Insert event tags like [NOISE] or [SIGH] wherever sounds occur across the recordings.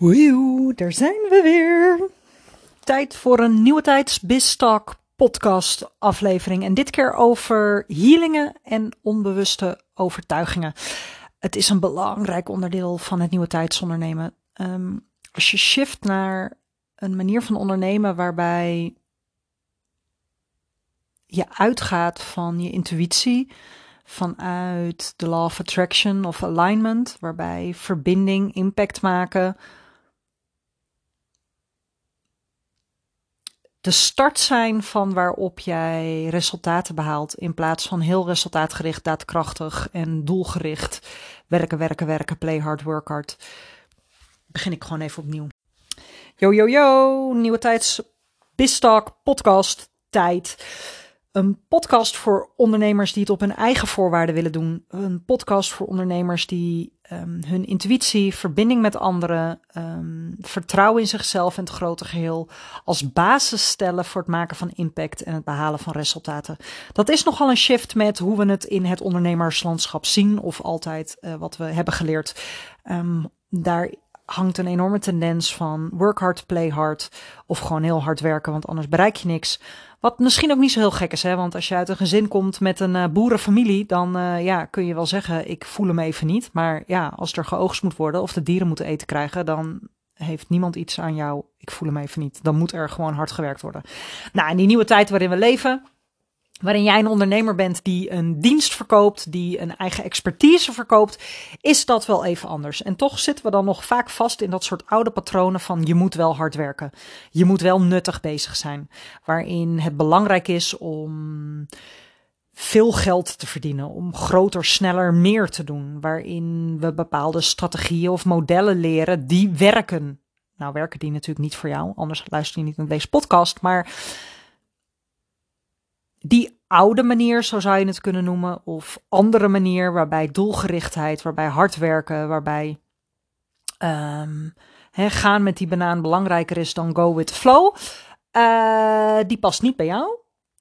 Woehoe, daar zijn we weer. Tijd voor een nieuwe tijds Biztalk podcast aflevering. En dit keer over healingen en onbewuste overtuigingen. Het is een belangrijk onderdeel van het nieuwe tijdsondernemen. Um, als je shift naar een manier van ondernemen waarbij je uitgaat van je intuïtie, vanuit de law of attraction of alignment, waarbij verbinding, impact maken, de start zijn van waarop jij resultaten behaalt. In plaats van heel resultaatgericht, daadkrachtig en doelgericht. Werken, werken, werken, play hard, work hard. Begin ik gewoon even opnieuw. Yo, yo, yo. Nieuwe tijds Bistalk podcast tijd. Een podcast voor ondernemers die het op hun eigen voorwaarden willen doen. Een podcast voor ondernemers die um, hun intuïtie, verbinding met anderen, um, vertrouwen in zichzelf en het grote geheel als basis stellen voor het maken van impact en het behalen van resultaten. Dat is nogal een shift met hoe we het in het ondernemerslandschap zien of altijd uh, wat we hebben geleerd. Um, daar hangt een enorme tendens van work hard, play hard of gewoon heel hard werken, want anders bereik je niks. Wat misschien ook niet zo heel gek is, hè? want als je uit een gezin komt met een uh, boerenfamilie, dan uh, ja, kun je wel zeggen, ik voel hem even niet. Maar ja, als er geoogst moet worden of de dieren moeten eten krijgen, dan heeft niemand iets aan jou, ik voel hem even niet. Dan moet er gewoon hard gewerkt worden. Nou, in die nieuwe tijd waarin we leven, waarin jij een ondernemer bent die een dienst verkoopt, die een eigen expertise verkoopt, is dat wel even anders. En toch zitten we dan nog vaak vast in dat soort oude patronen van je moet wel hard werken. Je moet wel nuttig bezig zijn. Waarin het belangrijk is om veel geld te verdienen, om groter, sneller, meer te doen. Waarin we bepaalde strategieën of modellen leren die werken. Nou, werken die natuurlijk niet voor jou, anders luister je niet naar deze podcast. Maar die oude manier, zo zou je het kunnen noemen, of andere manier waarbij doelgerichtheid, waarbij hard werken, waarbij um, gaan met die banaan belangrijker is dan go with flow, uh, die past niet bij jou.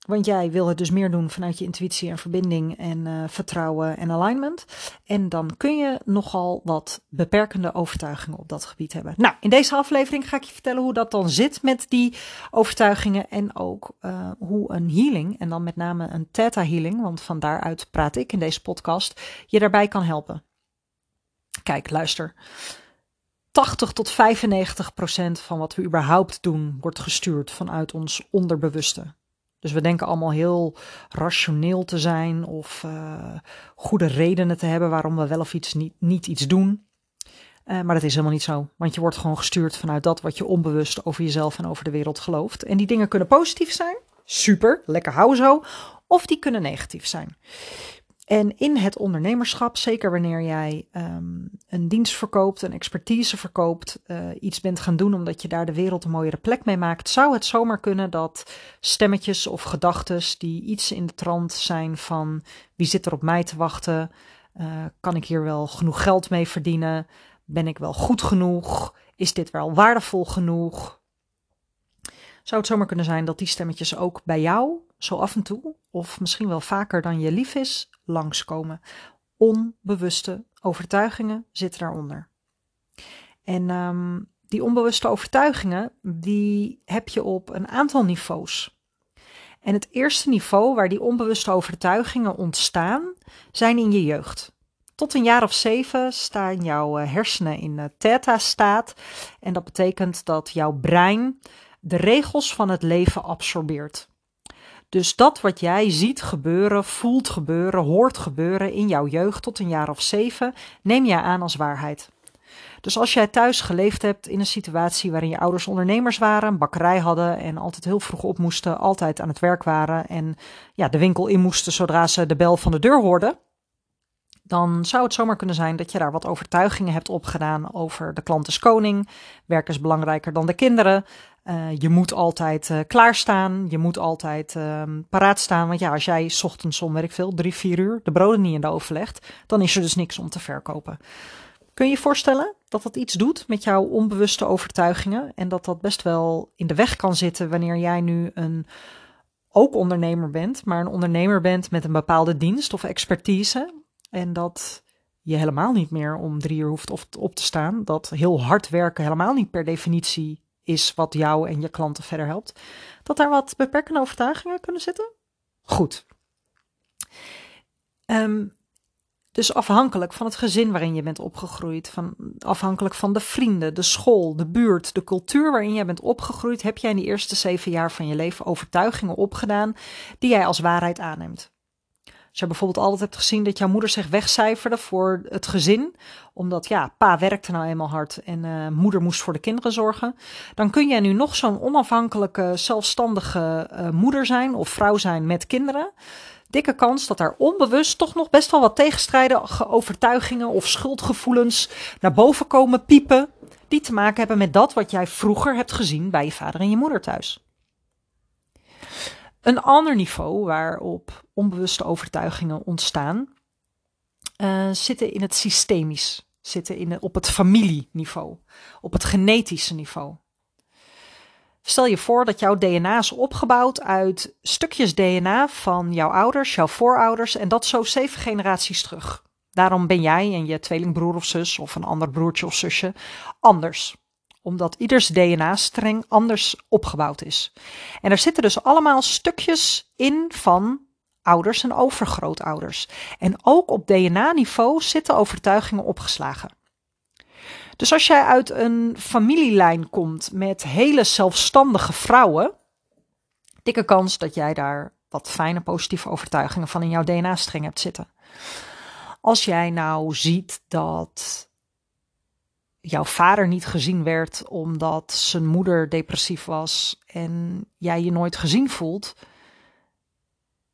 Want jij wil het dus meer doen vanuit je intuïtie en verbinding en uh, vertrouwen en alignment. En dan kun je nogal wat beperkende overtuigingen op dat gebied hebben. Nou, in deze aflevering ga ik je vertellen hoe dat dan zit met die overtuigingen. En ook uh, hoe een healing, en dan met name een theta healing, want van daaruit praat ik in deze podcast, je daarbij kan helpen. Kijk, luister. 80 tot 95 procent van wat we überhaupt doen wordt gestuurd vanuit ons onderbewuste. Dus we denken allemaal heel rationeel te zijn of uh, goede redenen te hebben waarom we wel of iets niet, iets doen. Uh, maar dat is helemaal niet zo. Want je wordt gewoon gestuurd vanuit dat wat je onbewust over jezelf en over de wereld gelooft. En die dingen kunnen positief zijn. Super, lekker hou zo. Of die kunnen negatief zijn. En in het ondernemerschap, zeker wanneer jij um, een dienst verkoopt, een expertise verkoopt, uh, iets bent gaan doen omdat je daar de wereld een mooiere plek mee maakt, zou het zomaar kunnen dat stemmetjes of gedachten die iets in de trant zijn van wie zit er op mij te wachten, uh, kan ik hier wel genoeg geld mee verdienen, ben ik wel goed genoeg, is dit wel waardevol genoeg, zou het zomaar kunnen zijn dat die stemmetjes ook bij jou zo af en toe, of misschien wel vaker dan je lief is, langskomen. Onbewuste overtuigingen zitten daaronder. En um, die onbewuste overtuigingen, die heb je op een aantal niveaus. En het eerste niveau waar die onbewuste overtuigingen ontstaan, zijn in je jeugd. Tot een jaar of zeven staan jouw eh, hersenen in theta-staat. En dat betekent dat jouw brein de regels van het leven absorbeert. Dus dat wat jij ziet gebeuren, voelt gebeuren, hoort gebeuren in jouw jeugd tot een jaar of zeven, neem jij aan als waarheid. Dus als jij thuis geleefd hebt in een situatie waarin je ouders ondernemers waren, een bakkerij hadden en altijd heel vroeg op moesten, altijd aan het werk waren en ja, de winkel in moesten zodra ze de bel van de deur hoorden, dan zou het zomaar kunnen zijn dat je daar wat overtuigingen hebt opgedaan over de klant is koning, werk is belangrijker dan de kinderen, uh, je moet altijd uh, klaarstaan, je moet altijd uh, paraat staan. Want ja, als jij ochtends om, weet ik veel, drie, vier uur de broden niet in de oven legt, dan is er dus niks om te verkopen. Kun je je voorstellen dat dat iets doet met jouw onbewuste overtuigingen en dat dat best wel in de weg kan zitten wanneer jij nu een ook ondernemer bent, maar een ondernemer bent met een bepaalde dienst of expertise en dat je helemaal niet meer om drie uur hoeft op te staan. Dat heel hard werken helemaal niet per definitie is wat jou en je klanten verder helpt. Dat daar wat beperkende overtuigingen kunnen zitten? Goed. Ehm, dus afhankelijk van het gezin waarin je bent opgegroeid, van, afhankelijk van de vrienden, de school, de buurt, de cultuur waarin jij bent opgegroeid, heb jij in die eerste zeven jaar van je leven overtuigingen opgedaan die jij als waarheid aanneemt. Als je bijvoorbeeld altijd hebt gezien dat jouw moeder zich wegcijferde voor het gezin, omdat ja, pa werkte nou eenmaal hard en uh, moeder moest voor de kinderen zorgen, dan kun jij nu nog zo'n onafhankelijke, zelfstandige uh, moeder zijn of vrouw zijn met kinderen dikke kans dat daar onbewust toch nog best wel wat tegenstrijdige overtuigingen of schuldgevoelens naar boven komen piepen, die te maken hebben met dat wat jij vroeger hebt gezien bij je vader en je moeder thuis. Een ander niveau waarop onbewuste overtuigingen ontstaan, uh, zitten in het systemisch, zitten in, op het familieniveau, op het genetische niveau. Stel je voor dat jouw DNA is opgebouwd uit stukjes DNA van jouw ouders, jouw voorouders en dat zo zeven generaties terug. Daarom ben jij en je tweelingbroer of zus of een ander broertje of zusje anders omdat ieders DNA-streng anders opgebouwd is. En er zitten dus allemaal stukjes in van ouders en overgrootouders. En ook op DNA-niveau zitten overtuigingen opgeslagen. Dus als jij uit een familielijn komt met hele zelfstandige vrouwen, dikke kans dat jij daar wat fijne positieve overtuigingen van in jouw DNA-streng hebt zitten. Als jij nou ziet dat jouw vader niet gezien werd omdat zijn moeder depressief was en jij je nooit gezien voelt,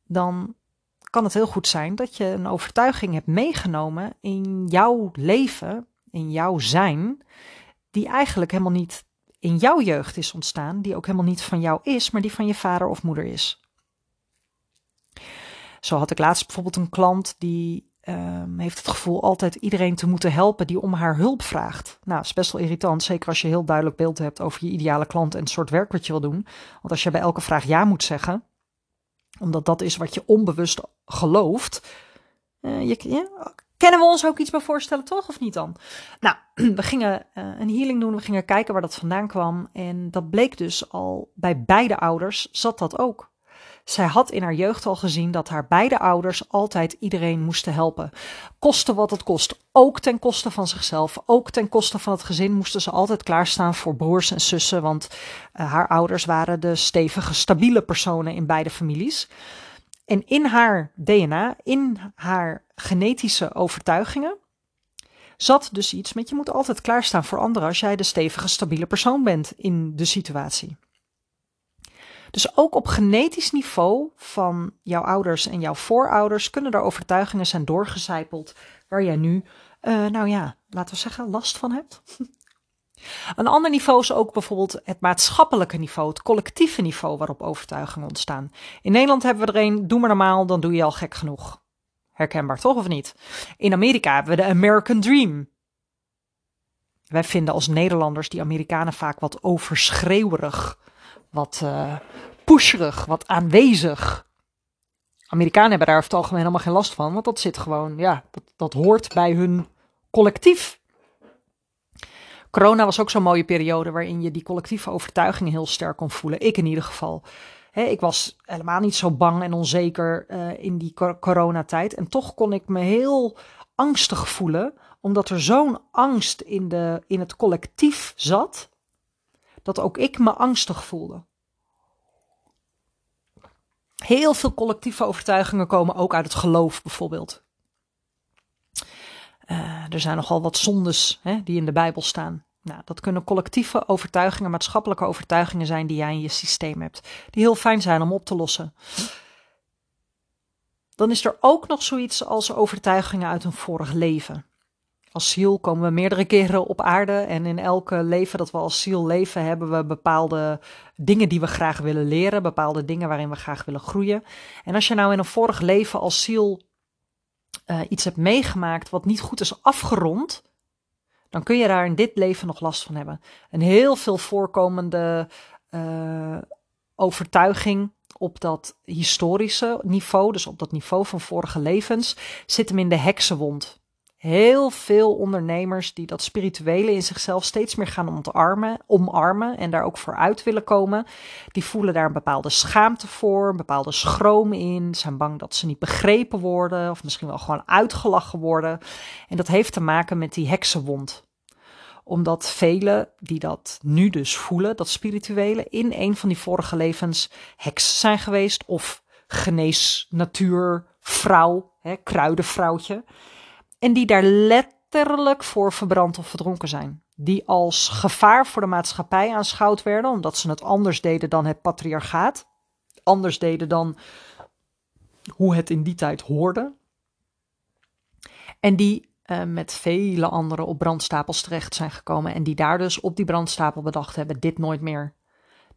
dan kan het heel goed zijn dat je een overtuiging hebt meegenomen in jouw leven, in jouw zijn, die eigenlijk helemaal niet in jouw jeugd is ontstaan, die ook helemaal niet van jou is, maar die van je vader of moeder is. Zo had ik laatst bijvoorbeeld een klant die um, heeft het gevoel altijd iedereen te moeten helpen die om haar hulp vraagt. Nou, dat is best wel irritant, zeker als je heel duidelijk beeld hebt over je ideale klant en het soort werk wat je wil doen. Want als je bij elke vraag ja moet zeggen, omdat dat is wat je onbewust gelooft, uh, je, ja, kennen we ons ook iets bij voorstellen, toch? Of niet dan? Nou, [CLEARS THROAT] we gingen uh, een healing doen, we gingen kijken waar dat vandaan kwam. En dat bleek dus al bij beide ouders zat dat ook. Zij had in haar jeugd al gezien dat haar beide ouders altijd iedereen moesten helpen. Koste wat het kost. Ook ten koste van zichzelf. Ook ten koste van het gezin moesten ze altijd klaarstaan voor broers en zussen. Want uh, haar ouders waren de stevige, stabiele personen in beide families. En in haar DNA, in haar genetische overtuigingen, zat dus iets met je moet altijd klaarstaan voor anderen als jij de stevige, stabiele persoon bent in de situatie. Dus ook op genetisch niveau van jouw ouders en jouw voorouders kunnen er overtuigingen zijn doorgecijpeld waar jij nu, uh, nou ja, laten we zeggen, last van hebt. [LAUGHS] Een ander niveau is ook bijvoorbeeld het maatschappelijke niveau, het collectieve niveau waarop overtuigingen ontstaan. In Nederland hebben we er een, doe maar normaal, dan doe je al gek genoeg. Herkenbaar toch of niet? In Amerika hebben we de American Dream. Wij vinden als Nederlanders die Amerikanen vaak wat overschreeuwerig wat uh, pusherig, wat aanwezig. Amerikanen hebben daar over het algemeen helemaal geen last van, want dat zit gewoon, ja, dat, dat hoort bij hun collectief. Corona was ook zo'n mooie periode waarin je die collectieve overtuigingen heel sterk kon voelen. Ik in ieder geval. ik was helemaal niet zo bang en onzeker uh, in die coronatijd. En toch kon ik me heel angstig voelen, omdat er zo'n angst in, de, in het collectief zat dat ook ik me angstig voelde. Heel veel collectieve overtuigingen komen ook uit het geloof, bijvoorbeeld. Uh, er zijn nogal wat zondes hè, die in de Bijbel staan. Nou, dat kunnen collectieve overtuigingen, maatschappelijke overtuigingen zijn die jij in je systeem hebt, die heel fijn zijn om op te lossen. Dan is er ook nog zoiets als overtuigingen uit een vorig leven als ziel komen we meerdere keren op aarde. En in elke leven dat we als ziel leven, hebben we bepaalde dingen die we graag willen leren. Bepaalde dingen waarin we graag willen groeien. En als je nou in een vorig leven als ziel uh, iets hebt meegemaakt wat niet goed is afgerond. Dan kun je daar in dit leven nog last van hebben. Een heel veel voorkomende uh, overtuiging op dat historische niveau, dus op dat niveau van vorige levens, zit hem in de heksenwond heel veel ondernemers die dat spirituele in zichzelf steeds meer gaan ontarmen, omarmen en daar ook voor uit willen komen, die voelen daar een bepaalde schaamte voor, een bepaalde schroom in, zijn bang dat ze niet begrepen worden of misschien wel gewoon uitgelachen worden. En dat heeft te maken met die heksenwond omdat velen die dat nu dus voelen, dat spirituele, in een van die vorige levens heks zijn geweest of genees natuurvrouw, hè, kruidenvrouwtje. En die daar letterlijk voor verbrand of verdronken zijn. Die als gevaar voor de maatschappij aanschouwd werden, omdat ze het anders deden dan het patriarchaat. Anders deden dan hoe het in die tijd hoorde. En die uh, met vele anderen op brandstapels terecht zijn gekomen. En die daar dus op die brandstapel bedacht hebben: dit nooit meer.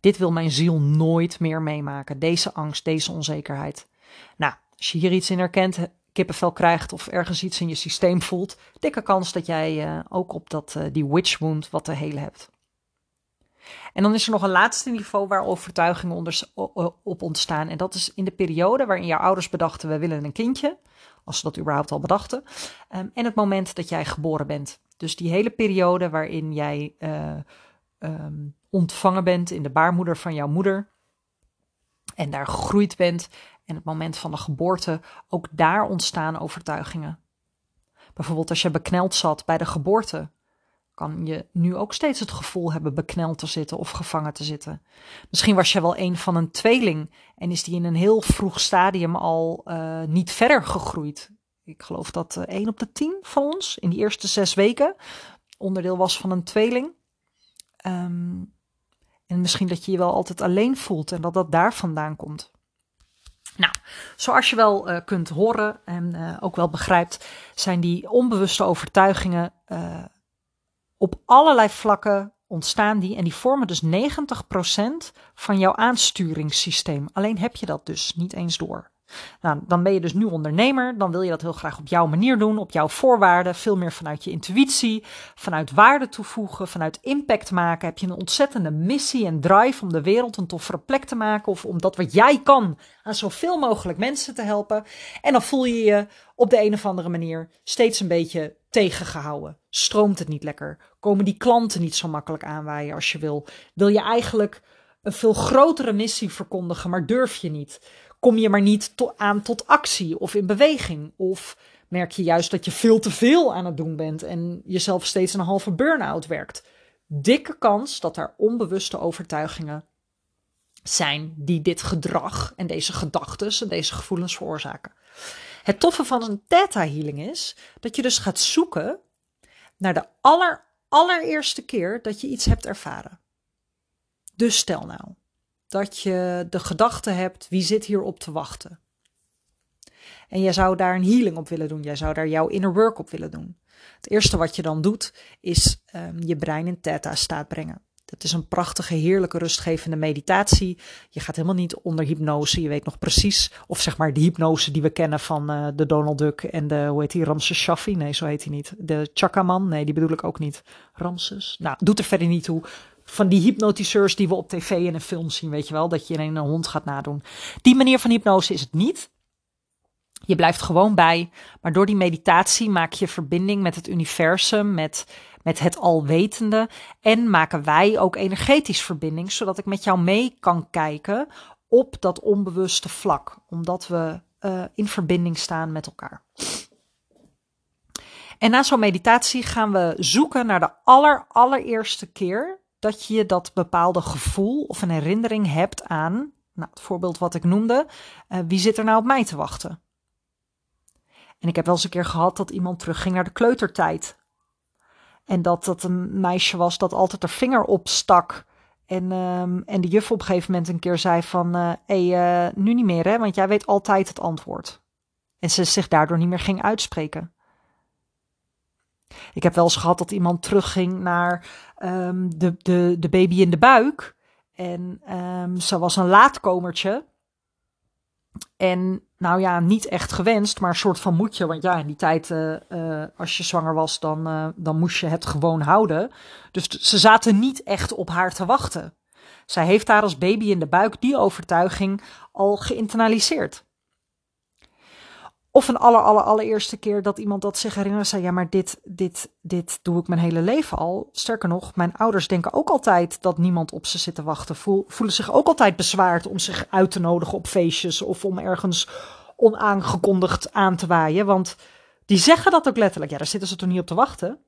Dit wil mijn ziel nooit meer meemaken. Deze angst, deze onzekerheid. Nou, als je hier iets in herkent, kippenvel krijgt of ergens iets in je systeem voelt, dikke kans dat jij uh, ook op dat, uh, die witch wound wat te helen hebt. En dan is er nog een laatste niveau waar overtuigingen onder, op ontstaan. En dat is in de periode waarin jouw ouders bedachten: we willen een kindje als ze dat überhaupt al bedachten. Um, en het moment dat jij geboren bent. Dus die hele periode waarin jij uh, um, ontvangen bent in de baarmoeder van jouw moeder. En daar gegroeid bent. En het moment van de geboorte, ook daar ontstaan overtuigingen. Bijvoorbeeld als je bekneld zat bij de geboorte, kan je nu ook steeds het gevoel hebben bekneld te zitten of gevangen te zitten. Misschien was je wel een van een tweeling en is die in een heel vroeg stadium al uh, niet verder gegroeid. Ik geloof dat uh, 1 op de 10 van ons in die eerste zes weken onderdeel was van een tweeling. Um, en misschien dat je je wel altijd alleen voelt en dat dat daar vandaan komt. Nou, zoals je wel uh, kunt horen en ook wel begrijpt, zijn die onbewuste overtuigingen op allerlei vlakken ontstaan die en die vormen dus 90% van jouw aansturingssysteem. Alleen heb je dat dus niet eens door. Nou, dan ben je dus nu ondernemer, dan wil je dat heel graag op jouw manier doen, op jouw voorwaarden, veel meer vanuit je intuïtie, vanuit waarde toevoegen, vanuit impact maken. Heb je een ontzettende missie en drive om de wereld een toffere plek te maken of om dat wat jij kan aan zoveel mogelijk mensen te helpen. En dan voel je je op de een of andere manier steeds een beetje tegengehouden. Stroomt het niet lekker? Komen die klanten niet zo makkelijk aanwaaien als je wil? Wil je eigenlijk een veel grotere missie verkondigen, maar durf je niet? Kom je maar niet aan tot actie of in beweging. Of merk je juist dat je veel te veel aan het doen bent en jezelf steeds een halve burn-out werkt. Dikke kans dat er onbewuste overtuigingen zijn die dit gedrag en deze gedachten en deze gevoelens veroorzaken. Het toffe van een theta healing is dat je dus gaat zoeken naar de aller, allereerste keer dat je iets hebt ervaren. Dus stel nou, dat je de gedachte hebt: wie zit hier op te wachten? En jij zou daar een healing op willen doen. Jij zou daar jouw inner work op willen doen. Het eerste wat je dan doet, is um, je brein in theta-staat brengen. Dat is een prachtige, heerlijke, rustgevende meditatie. Je gaat helemaal niet onder hypnose. Je weet nog precies, of zeg maar de hypnose die we kennen van uh, de Donald Duck en de, hoe heet die, Ramses Shaffi? Nee, zo heet hij niet. De Chakaman? Nee, die bedoel ik ook niet. Ramses? Nou, doet er verder niet toe van die hypnotiseurs die we op tv en in films zien, weet je wel, dat je een hond gaat nadoen. Die manier van hypnose is het niet. Je blijft gewoon bij, maar door die meditatie maak je verbinding met het universum, met, met het alwetende. En maken wij ook energetisch verbinding, zodat ik met jou mee kan kijken op dat onbewuste vlak, omdat we uh, in verbinding staan met elkaar. En na zo'n meditatie gaan we zoeken naar de aller, allereerste keer dat je dat bepaalde gevoel of een herinnering hebt aan, nou, het voorbeeld wat ik noemde, uh, wie zit er nou op mij te wachten? En ik heb wel eens een keer gehad dat iemand terugging naar de kleutertijd. En dat dat een meisje was dat altijd haar vinger opstak. En, um, en de juf op een gegeven moment een keer zei van, hé, hey, uh, nu niet meer hè, want jij weet altijd het antwoord. En ze zich daardoor niet meer ging uitspreken. Ik heb wel eens gehad dat iemand terugging naar um, de, de, de baby in de buik. En um, ze was een laatkomertje. En nou ja, niet echt gewenst, maar een soort van moedje. Want ja, in die tijd, uh, uh, als je zwanger was, dan, uh, dan moest je het gewoon houden. Dus ze zaten niet echt op haar te wachten. Zij heeft daar als baby in de buik die overtuiging al geïnternaliseerd Of een aller, aller, allereerste keer dat iemand dat zich herinnerde, zei: Ja, maar dit, dit, dit doe ik mijn hele leven al. Sterker nog, mijn ouders denken ook altijd dat niemand op ze zit te wachten. voelen zich ook altijd bezwaard om zich uit te nodigen op feestjes of om ergens onaangekondigd aan te waaien. Want die zeggen dat ook letterlijk. Ja, daar zitten ze toch niet op te wachten.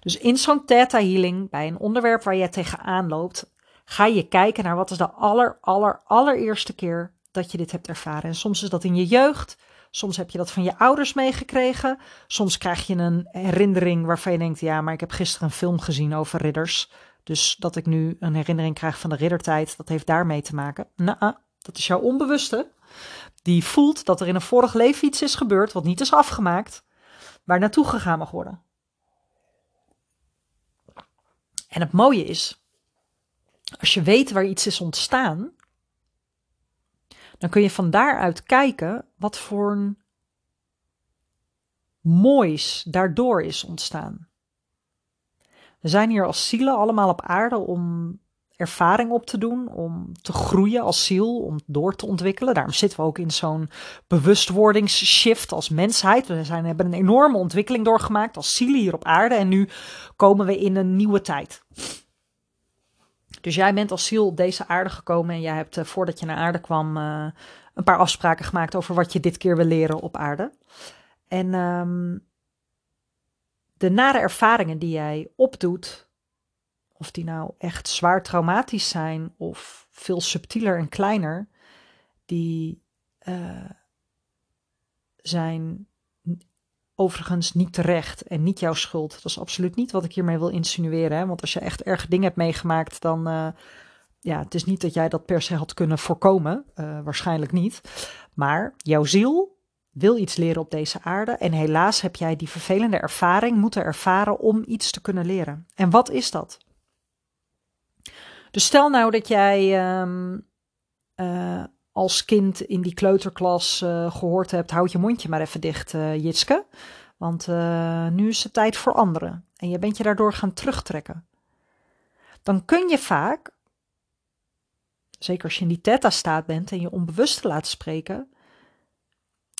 Dus in zo'n theta healing, bij een onderwerp waar je tegenaan loopt, ga je kijken naar wat is de aller, aller, allereerste keer dat je dit hebt ervaren. En soms is dat in je jeugd, soms heb je dat van je ouders meegekregen, soms krijg je een herinnering waarvan je denkt, ja, maar ik heb gisteren een film gezien over ridders, dus dat ik nu een herinnering krijg van de riddertijd, dat heeft daarmee te maken. Nou, dat is jouw onbewuste, die voelt dat er in een vorig leven iets is gebeurd wat niet is afgemaakt, waar naartoe gegaan mag worden. En het mooie is, als je weet waar iets is ontstaan, dan kun je van daaruit kijken wat voor een moois daardoor is ontstaan. We zijn hier als zielen allemaal op aarde om ervaring op te doen, om te groeien als ziel, om door te ontwikkelen. Daarom zitten we ook in zo'n bewustwordingsshift als mensheid. We zijn, hebben een enorme ontwikkeling doorgemaakt als zielen hier op aarde en nu komen we in een nieuwe tijd. Dus jij bent als ziel op deze aarde gekomen en jij hebt uh, voordat je naar aarde kwam uh, een paar afspraken gemaakt over wat je dit keer wil leren op aarde. En um, de nare ervaringen die jij opdoet, of die nou echt zwaar traumatisch zijn of veel subtieler en kleiner, die uh, zijn overigens niet terecht en niet jouw schuld. Dat is absoluut niet wat ik hiermee wil insinueren. Hè? Want als je echt erg dingen hebt meegemaakt, dan. Uh, ja, het is niet dat jij dat per se had kunnen voorkomen. Uh, waarschijnlijk niet. Maar jouw ziel wil iets leren op deze aarde. En helaas heb jij die vervelende ervaring moeten ervaren om iets te kunnen leren. En wat is dat? Dus stel nou dat jij um, uh, als kind in die kleuterklas uh, gehoord hebt: houd je mondje maar even dicht, uh, Jitske. Want uh, nu is het tijd voor anderen. En je bent je daardoor gaan terugtrekken. Dan kun je vaak, zeker als je in die theta-staat bent en je onbewuste laat spreken,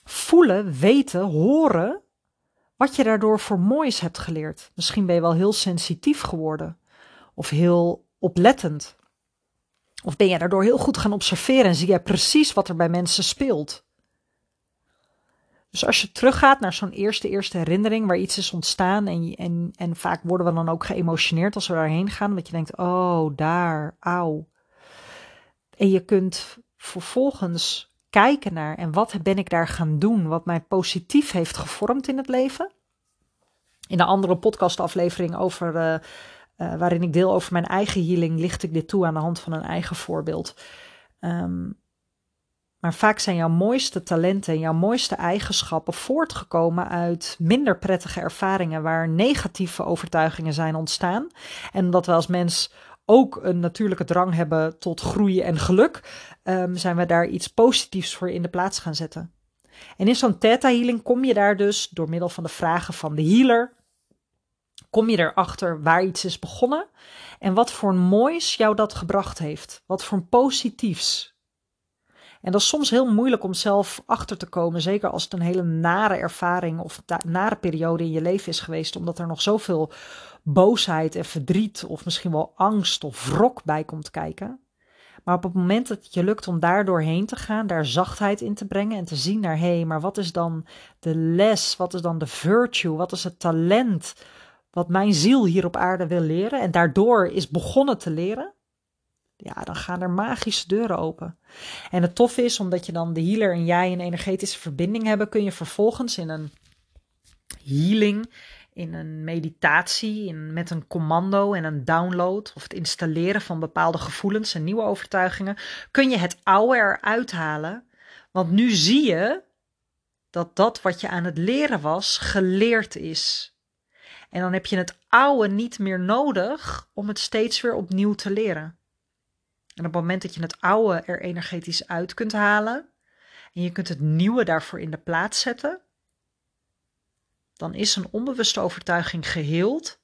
voelen, weten, horen wat je daardoor voor moois hebt geleerd. Misschien ben je wel heel sensitief geworden of heel oplettend. Of ben je daardoor heel goed gaan observeren en zie jij precies wat er bij mensen speelt? Dus als je teruggaat naar zo'n eerste, eerste herinnering waar iets is ontstaan en, en, en vaak worden we dan ook geëmotioneerd als we daarheen gaan, dat je denkt, oh, daar, auw. En je kunt vervolgens kijken naar en wat ben ik daar gaan doen, wat mij positief heeft gevormd in het leven. In een andere podcastaflevering over uh, uh, waarin ik deel over mijn eigen healing, licht ik dit toe aan de hand van een eigen voorbeeld. Um, maar vaak zijn jouw mooiste talenten en jouw mooiste eigenschappen voortgekomen uit minder prettige ervaringen waar negatieve overtuigingen zijn ontstaan. En dat we als mens ook een natuurlijke drang hebben tot groei en geluk, um, zijn we daar iets positiefs voor in de plaats gaan zetten. En in zo'n theta healing kom je daar dus door middel van de vragen van de healer, kom je erachter waar iets is begonnen en wat voor moois jou dat gebracht heeft. Wat voor positiefs. En dat is soms heel moeilijk om zelf achter te komen, zeker als het een hele nare ervaring of nare periode in je leven is geweest, omdat er nog zoveel boosheid en verdriet of misschien wel angst of wrok bij komt kijken. Maar op het moment dat het je lukt om daar doorheen te gaan, daar zachtheid in te brengen en te zien naar hé, maar wat is dan de les, wat is dan de virtue, wat is het talent wat mijn ziel hier op aarde wil leren en daardoor is begonnen te leren, ja, dan gaan er magische deuren open. En het toffe is, omdat je dan de healer en jij een energetische verbinding hebben, kun je vervolgens in een healing, in een meditatie, in, met een commando en een download of het installeren van bepaalde gevoelens en nieuwe overtuigingen, kun je het oude eruit halen. Want nu zie je dat dat wat je aan het leren was, geleerd is. En dan heb je het oude niet meer nodig om het steeds weer opnieuw te leren. En op het moment dat je het oude er energetisch uit kunt halen en je kunt het nieuwe daarvoor in de plaats zetten, dan is een onbewuste overtuiging geheeld.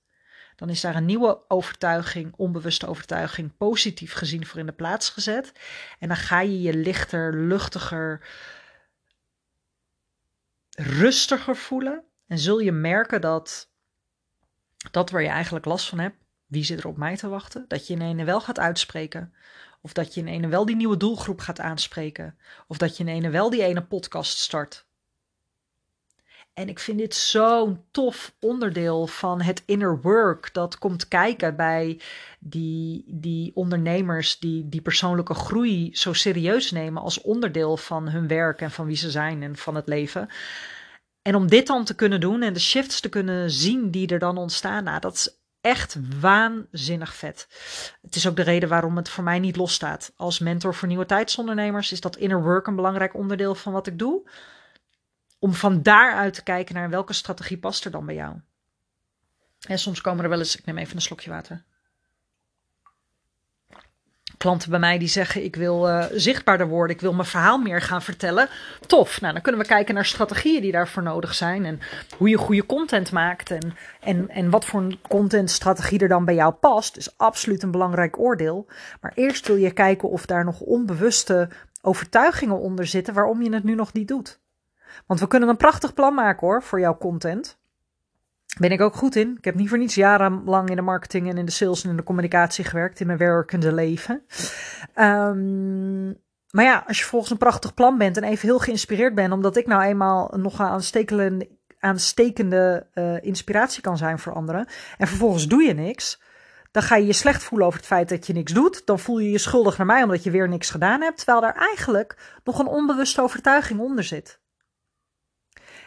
Dan is daar een nieuwe overtuiging, onbewuste overtuiging, positief gezien voor in de plaats gezet. En dan ga je je lichter, luchtiger, rustiger voelen en zul je merken dat dat waar je eigenlijk last van hebt, wie zit er op mij te wachten, dat je in ene wel gaat uitspreken. Of dat je in ene wel die nieuwe doelgroep gaat aanspreken. Of dat je in ene wel die ene podcast start. En ik vind dit zo'n tof onderdeel van het inner work. Dat komt kijken bij die, die ondernemers die die persoonlijke groei zo serieus nemen als onderdeel van hun werk en van wie ze zijn en van het leven. En om dit dan te kunnen doen en de shifts te kunnen zien die er dan ontstaan, nou, dat is echt waanzinnig vet. Het is ook de reden waarom het voor mij niet losstaat. Als mentor voor nieuwe tijdsondernemers is dat inner work een belangrijk onderdeel van wat ik doe. Om van daaruit te kijken naar welke strategie past er dan bij jou. En soms komen er wel eens, ik neem even een slokje water klanten bij mij die zeggen: Ik wil uh, zichtbaarder worden, ik wil mijn verhaal meer gaan vertellen. Tof. Nou, dan kunnen we kijken naar strategieën die daarvoor nodig zijn. En hoe je goede content maakt. En, en, en wat voor een contentstrategie er dan bij jou past. Is absoluut een belangrijk oordeel. Maar eerst wil je kijken of daar nog onbewuste overtuigingen onder zitten waarom je het nu nog niet doet. Want we kunnen een prachtig plan maken hoor voor jouw content ben ik ook goed in. Ik heb niet voor niets jarenlang in de marketing en in de sales en in de communicatie gewerkt in mijn werkende leven. Um, maar ja, als je volgens een prachtig plan bent en even heel geïnspireerd bent, omdat ik nou eenmaal nog aanstekende, aanstekende uh, inspiratie kan zijn voor anderen, en vervolgens doe je niks, dan ga je je slecht voelen over het feit dat je niks doet. Dan voel je je schuldig naar mij omdat je weer niks gedaan hebt, terwijl er eigenlijk nog een onbewuste overtuiging onder zit.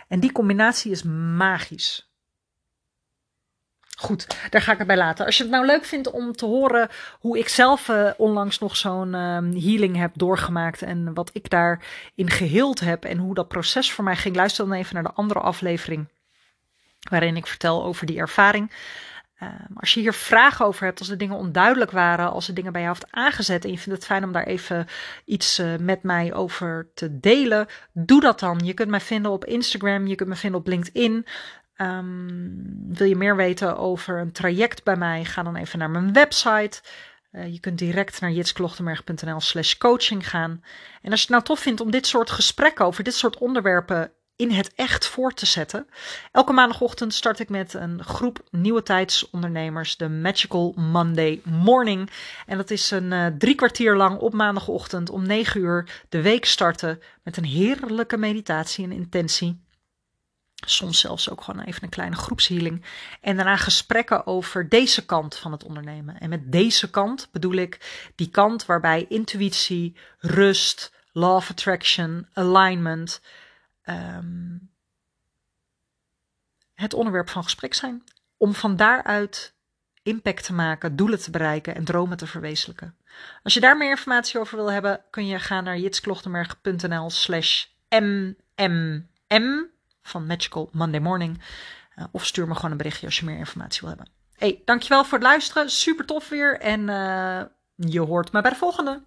En die combinatie is magisch. Goed, daar ga ik het bij laten. Als je het nou leuk vindt om te horen hoe ik zelf uh, onlangs nog zo'n uh, healing heb doorgemaakt en wat ik daarin geheeld heb en hoe dat proces voor mij ging, luister dan even naar de andere aflevering waarin ik vertel over die ervaring. Uh, als je hier vragen over hebt, als de dingen onduidelijk waren, als de dingen bij jou heeft aangezet en je vindt het fijn om daar even iets uh, met mij over te delen, doe dat dan. Je kunt mij vinden op Instagram, je kunt me vinden op LinkedIn. Um, wil je meer weten over een traject bij mij? Ga dan even naar mijn website. Uh, je kunt direct naar jitsklochtenberg.nl slash coaching gaan. En als je het nou tof vindt om dit soort gesprekken over dit soort onderwerpen in het echt voor te zetten. Elke maandagochtend start ik met een groep nieuwe tijdsondernemers, de Magical Monday Morning. En dat is een uh, drie kwartier lang op maandagochtend om negen uur de week starten met een heerlijke meditatie en intentie. Soms zelfs ook gewoon even een kleine groepshealing. En daarna gesprekken over deze kant van het ondernemen. En met deze kant bedoel ik die kant waarbij intuïtie, rust, law of attraction, alignment um, het onderwerp van gesprek zijn. Om van daaruit impact te maken, doelen te bereiken en dromen te verwezenlijken. Als je daar meer informatie over wil hebben, kun je gaan naar jitsklochtenberg.nl slash mmm van Magical Monday Morning. Uh, of stuur me gewoon een berichtje als je meer informatie wil hebben. Hey, dankjewel voor het luisteren. Super tof weer. En uh, je hoort me bij de volgende.